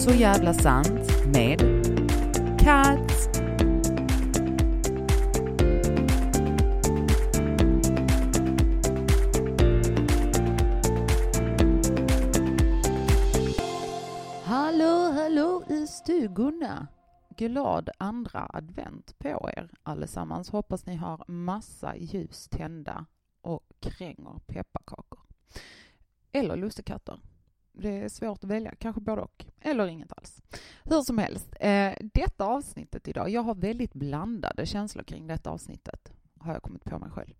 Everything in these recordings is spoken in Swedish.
Så jävla sant med Cats. Hallå, hallå i stugorna! Glad andra advent på er allesammans. Hoppas ni har massa ljus tända och kränger pepparkakor. Eller lussekatter. Det är svårt att välja, kanske både och. Eller inget alls. Hur som helst, eh, detta avsnittet idag, jag har väldigt blandade känslor kring detta avsnittet, har jag kommit på mig själv.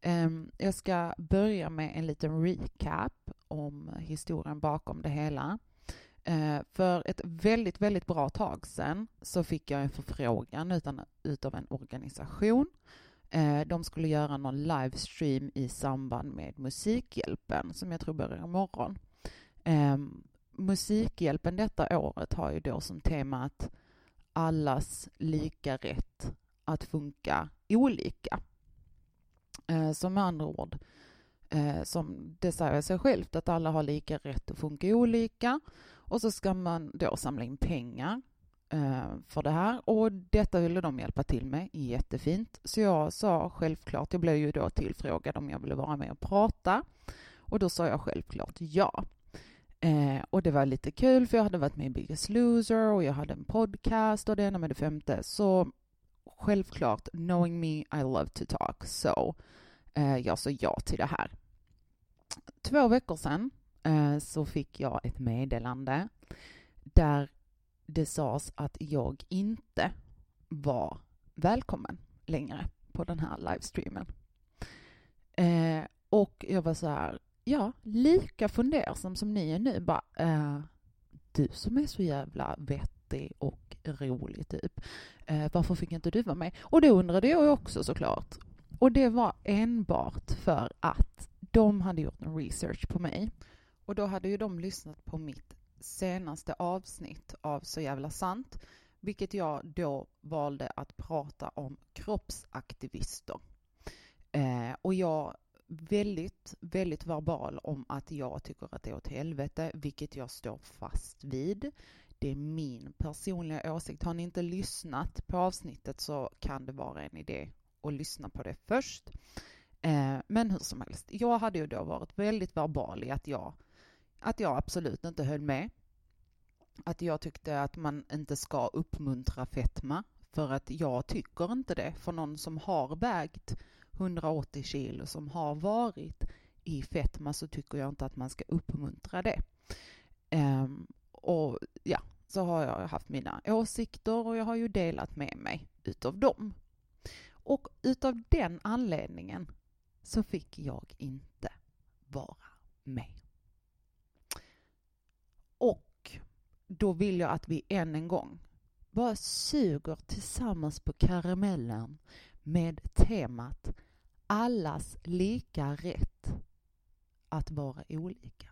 Eh, jag ska börja med en liten recap om historien bakom det hela. Eh, för ett väldigt, väldigt bra tag sedan så fick jag en förfrågan utan, utav en organisation. Eh, de skulle göra någon livestream i samband med Musikhjälpen som jag tror börjar imorgon. Eh, Musikhjälpen detta året har ju då som tema att allas lika rätt att funka olika. Eh, som med andra ord, eh, som det säger sig självt, att alla har lika rätt att funka olika. Och så ska man då samla in pengar eh, för det här och detta ville de hjälpa till med, jättefint. Så jag sa självklart, jag blev ju då tillfrågad om jag ville vara med och prata och då sa jag självklart ja. Eh, och det var lite kul för jag hade varit med i Biggest Loser och jag hade en podcast och det ena med det femte. Så självklart, knowing me, I love to talk. Så eh, jag sa ja till det här. Två veckor sedan eh, så fick jag ett meddelande där det sades att jag inte var välkommen längre på den här livestreamen. Eh, och jag var så här, ja, lika fundersam som ni är nu. Bara, eh, du som är så jävla vettig och rolig, typ. Eh, varför fick inte du vara med? Och det undrade jag också såklart. Och det var enbart för att de hade gjort en research på mig. Och då hade ju de lyssnat på mitt senaste avsnitt av Så jävla sant, vilket jag då valde att prata om kroppsaktivister. Eh, och jag väldigt, väldigt verbal om att jag tycker att det är åt helvete, vilket jag står fast vid. Det är min personliga åsikt. Har ni inte lyssnat på avsnittet så kan det vara en idé att lyssna på det först. Eh, men hur som helst, jag hade ju då varit väldigt verbal i att jag, att jag absolut inte höll med. Att jag tyckte att man inte ska uppmuntra fetma, för att jag tycker inte det. För någon som har vägt 180 kilo som har varit i fetma så tycker jag inte att man ska uppmuntra det. Um, och ja, så har jag haft mina åsikter och jag har ju delat med mig utav dem. Och utav den anledningen så fick jag inte vara med. Och då vill jag att vi än en gång bara suger tillsammans på karamellen med temat allas lika rätt att vara olika.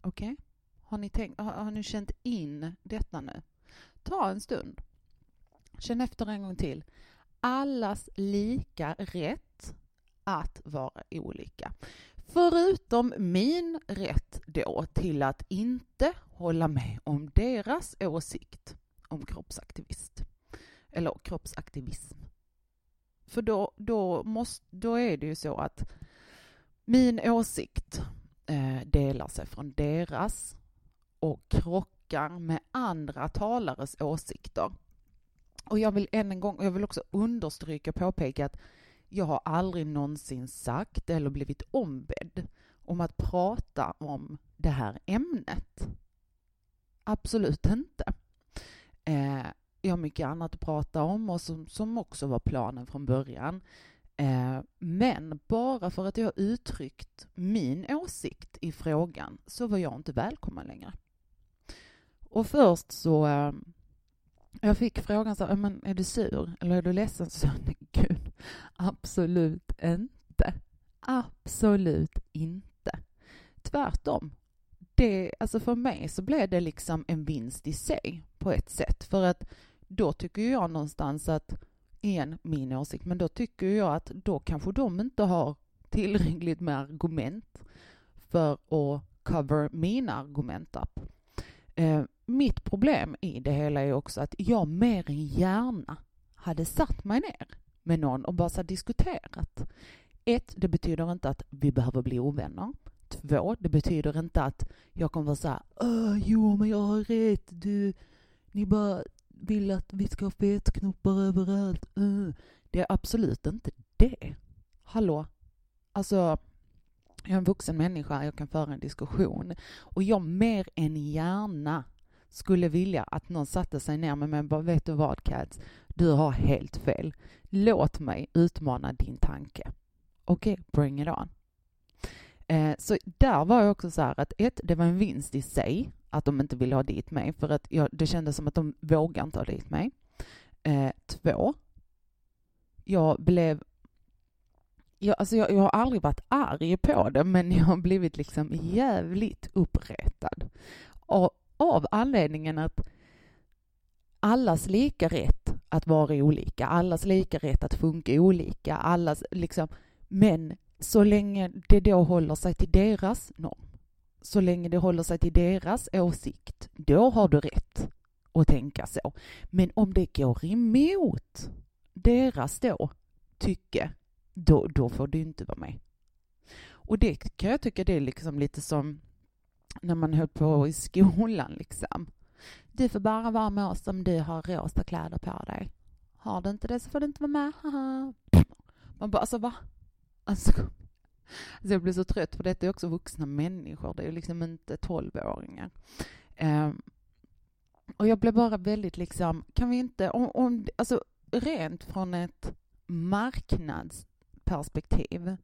Okej? Okay? Har, ni tänkt, har, har ni känt in detta nu? Ta en stund. Känn efter en gång till. Allas lika rätt att vara olika. Förutom min rätt då till att inte hålla med om deras åsikt om kroppsaktivist eller kroppsaktivism. För då, då, måste, då är det ju så att min åsikt eh, delar sig från deras och krockar med andra talares åsikter. Och jag vill än en gång, jag vill också understryka och påpeka att jag har aldrig någonsin sagt eller blivit ombedd om att prata om det här ämnet. Absolut inte. Eh, jag har mycket annat att prata om och som, som också var planen från början. Eh, men bara för att jag uttryckt min åsikt i frågan så var jag inte välkommen längre. Och först så eh, jag fick frågan så men är du sur eller är du ledsen? Så gud, absolut inte. Absolut inte. Tvärtom. Det, alltså för mig så blev det liksom en vinst i sig på ett sätt. För att då tycker jag någonstans att, igen min åsikt, men då tycker jag att då kanske de inte har tillräckligt med argument för att cover mina argument upp. Eh, mitt problem i det hela är också att jag mer än gärna hade satt mig ner med någon och bara diskuterat. Ett, det betyder inte att vi behöver bli ovänner. Två, det betyder inte att jag kommer vara så här, jo men jag har rätt, du, ni bara vill att vi ska ha fetknoppar överallt. Uh. Det är absolut inte det. Hallå? Alltså, jag är en vuxen människa, jag kan föra en diskussion. Och jag mer än gärna skulle vilja att någon satte sig ner med mig och bara, vet du vad Cats, du har helt fel. Låt mig utmana din tanke. Okej, okay, bring it on. Eh, så där var jag också så här att ett, det var en vinst i sig att de inte ville ha dit mig för att jag, det kändes som att de vågar inte ha dit mig. Eh, två, jag blev jag, alltså jag, jag, har aldrig varit arg på det, men jag har blivit liksom jävligt uppretad. Och av anledningen att allas lika rätt att vara olika, allas lika rätt att funka olika, allas liksom, men så länge det då håller sig till deras norm, så länge det håller sig till deras åsikt, då har du rätt att tänka så. Men om det går emot deras då tycke, då, då får du inte vara med. Och det kan jag tycka det är liksom lite som när man höll på i skolan liksom. Du får bara vara med oss om du har rosa kläder på dig. Har du inte det så får du inte vara med. Haha. Man bara, alltså va? Alltså, alltså jag blir så trött för detta är också vuxna människor. Det är liksom inte tolvåringar. Eh, och jag blev bara väldigt liksom, kan vi inte, om, om, alltså rent från ett marknadsperspektiv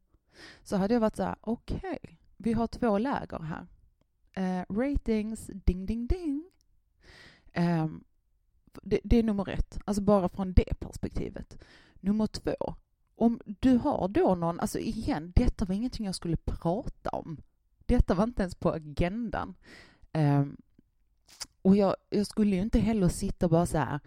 så hade jag varit så här, okej, okay, vi har två läger här. Eh, ratings, ding, ding, ding. Eh, det, det, är nummer ett, alltså bara från det perspektivet. Nummer två, om du har då någon, alltså igen, detta var ingenting jag skulle prata om. Detta var inte ens på agendan. Um, och jag, jag, skulle ju inte heller sitta och bara så här,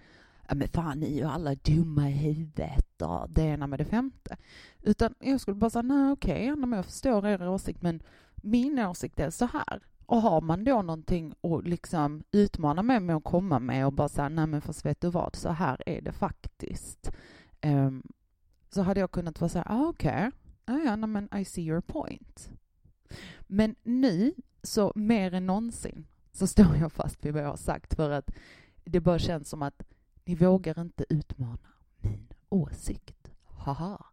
ja men fan ni är ju alla dumma i huvudet och det ena med det femte. Utan jag skulle bara säga, nej okej, okay, jag förstår er åsikt men min åsikt är så här. Och har man då någonting att liksom utmana mig med att komma med och bara säga, nej men fast vet du vad, så här är det faktiskt. Um, så hade jag kunnat vara så här, ah, okej, okay. ah, ja, nej, men I see your point. Men nu, så mer än någonsin, så står jag fast vid vad jag har sagt för att det bara känns som att ni vågar inte utmana min åsikt. Haha.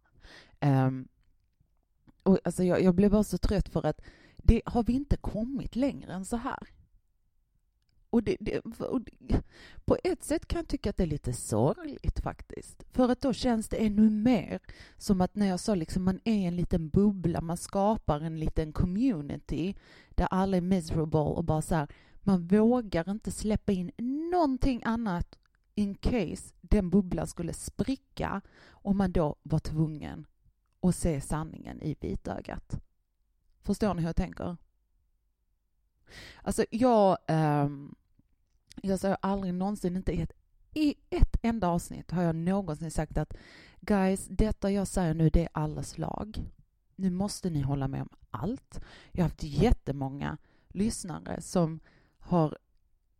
Um, och alltså jag, jag blev bara så trött för att det har vi inte kommit längre än så här. Och, det, det, och det, på ett sätt kan jag tycka att det är lite sorgligt faktiskt. För att då känns det ännu mer som att när jag sa liksom man är en liten bubbla, man skapar en liten community där alla är miserable och bara så här, man vågar inte släppa in någonting annat in case den bubblan skulle spricka och man då var tvungen att se sanningen i vitögat. Förstår ni hur jag tänker? Alltså jag, Um jag säger aldrig någonsin, inte i ett, i ett enda avsnitt har jag någonsin sagt att guys, detta jag säger nu det är allas lag. Nu måste ni hålla med om allt. Jag har haft jättemånga lyssnare som har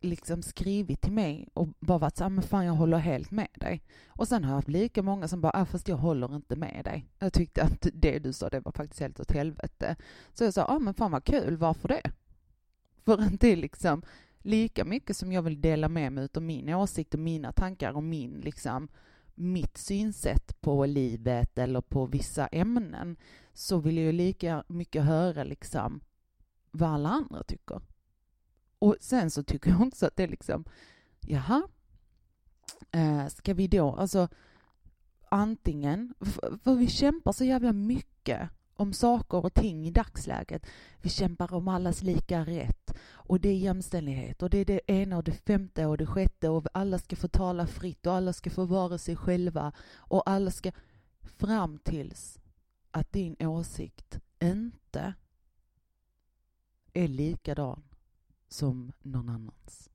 liksom skrivit till mig och bara varit så här, ah, men fan jag håller helt med dig. Och sen har jag haft lika många som bara, ah, fast jag håller inte med dig. Jag tyckte att det du sa, det var faktiskt helt åt helvete. Så jag sa, ja ah, men fan vad kul, varför det? För att det är liksom lika mycket som jag vill dela med mig av min åsikt och mina tankar och min liksom mitt synsätt på livet eller på vissa ämnen så vill jag lika mycket höra liksom vad alla andra tycker. Och sen så tycker jag också att det är liksom, jaha, eh, ska vi då, alltså antingen, för vi kämpar så jävla mycket om saker och ting i dagsläget. Vi kämpar om allas lika rätt och det är jämställdhet och det är det ena och det femte och det sjätte och alla ska få tala fritt och alla ska få vara sig själva och alla ska fram tills att din åsikt inte är likadan som någon annans.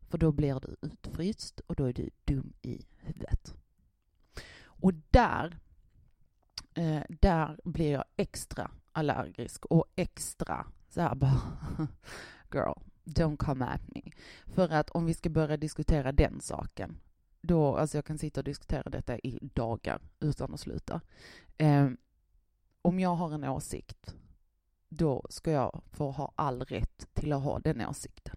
För då blir du utfryst och då är du dum i huvudet. Och där, eh, där blir jag extra allergisk och extra så här bara girl, don't come at me. För att om vi ska börja diskutera den saken, då, alltså jag kan sitta och diskutera detta i dagar utan att sluta. Eh, om jag har en åsikt, då ska jag få ha all rätt till att ha den åsikten.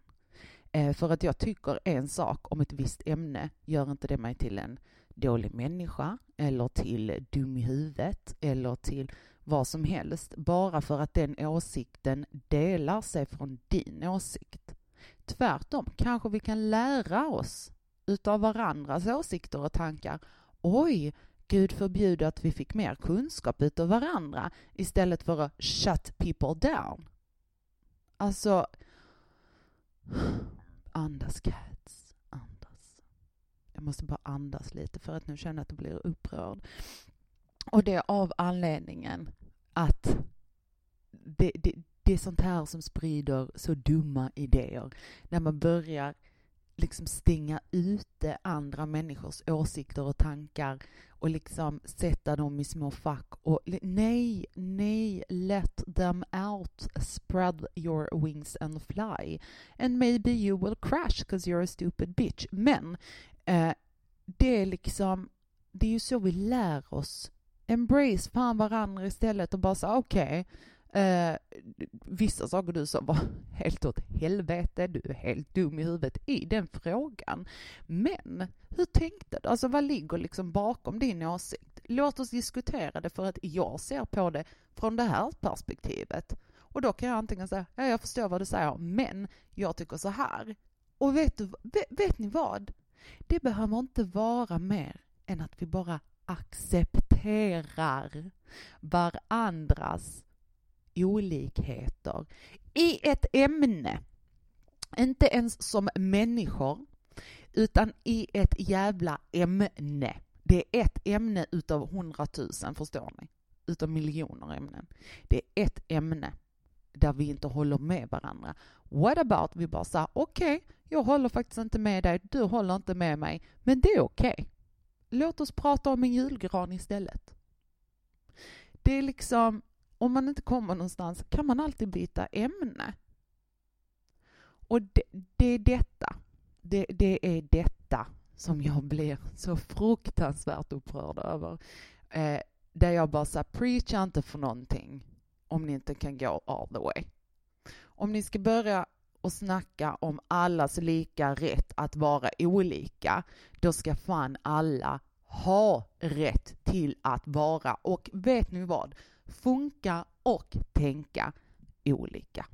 Eh, för att jag tycker en sak om ett visst ämne gör inte det mig till en dålig människa eller till dum i huvudet eller till vad som helst bara för att den åsikten delar sig från din åsikt. Tvärtom kanske vi kan lära oss utav varandras åsikter och tankar. Oj, Gud förbjude att vi fick mer kunskap utav varandra istället för att shut people down. Alltså, andas cats. Jag måste bara andas lite för att nu känner jag att jag blir upprörd. Och det är av anledningen att det, det, det är sånt här som sprider så dumma idéer. När man börjar liksom stänga ute andra människors åsikter och tankar och liksom sätta dem i små fack och nej, nej, let them out, spread your wings and fly and maybe you will crash because you're a stupid bitch. Men eh, det är liksom, det är ju så vi lär oss. Embrace fan varandra istället och bara säga okej, okay, Eh, vissa saker du sa var helt åt helvete, du är helt dum i huvudet i den frågan. Men hur tänkte du? Alltså vad ligger liksom bakom din åsikt? Låt oss diskutera det för att jag ser på det från det här perspektivet. Och då kan jag antingen säga, ja jag förstår vad du säger, men jag tycker så här. Och vet, du, vet, vet ni vad? Det behöver inte vara mer än att vi bara accepterar varandras olikheter i ett ämne. Inte ens som människor, utan i ett jävla ämne. Det är ett ämne utav hundratusen, förstår ni? Utav miljoner ämnen. Det är ett ämne där vi inte håller med varandra. What about vi bara sa okej, okay, jag håller faktiskt inte med dig, du håller inte med mig, men det är okej. Okay. Låt oss prata om en julgran istället. Det är liksom, om man inte kommer någonstans kan man alltid byta ämne. Och det, det är detta, det, det, är detta som jag blir så fruktansvärt upprörd över. Eh, där jag bara sa, preacha inte för någonting om ni inte kan gå all the way. Om ni ska börja och snacka om allas lika rätt att vara olika, då ska fan alla ha rätt till att vara. Och vet ni vad? funka och tänka olika.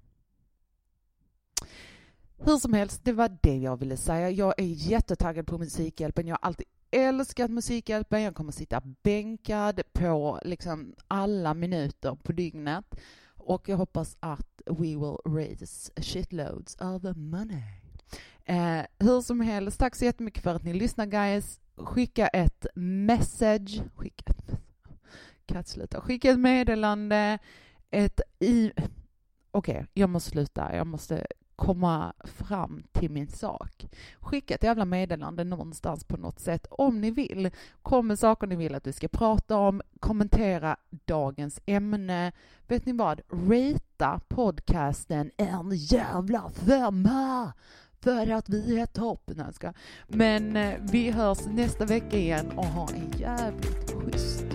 Hur som helst, det var det jag ville säga. Jag är jättetaggad på Musikhjälpen. Jag har alltid älskat Musikhjälpen. Jag kommer sitta bänkad på liksom alla minuter på dygnet. Och jag hoppas att we will raise shitloads of money. Eh, hur som helst, tack så jättemycket för att ni lyssnar guys. Skicka ett message. Skicka ett message Katt, sluta. Skicka ett meddelande, ett i... Okej, okay, jag måste sluta. Jag måste komma fram till min sak. Skicka ett jävla meddelande någonstans på något sätt om ni vill. Kom med saker ni vill att vi ska prata om. Kommentera dagens ämne. Vet ni vad? Rata podcasten en jävla femma! För att vi är topp. Men eh, vi hörs nästa vecka igen och ha en jävligt schysst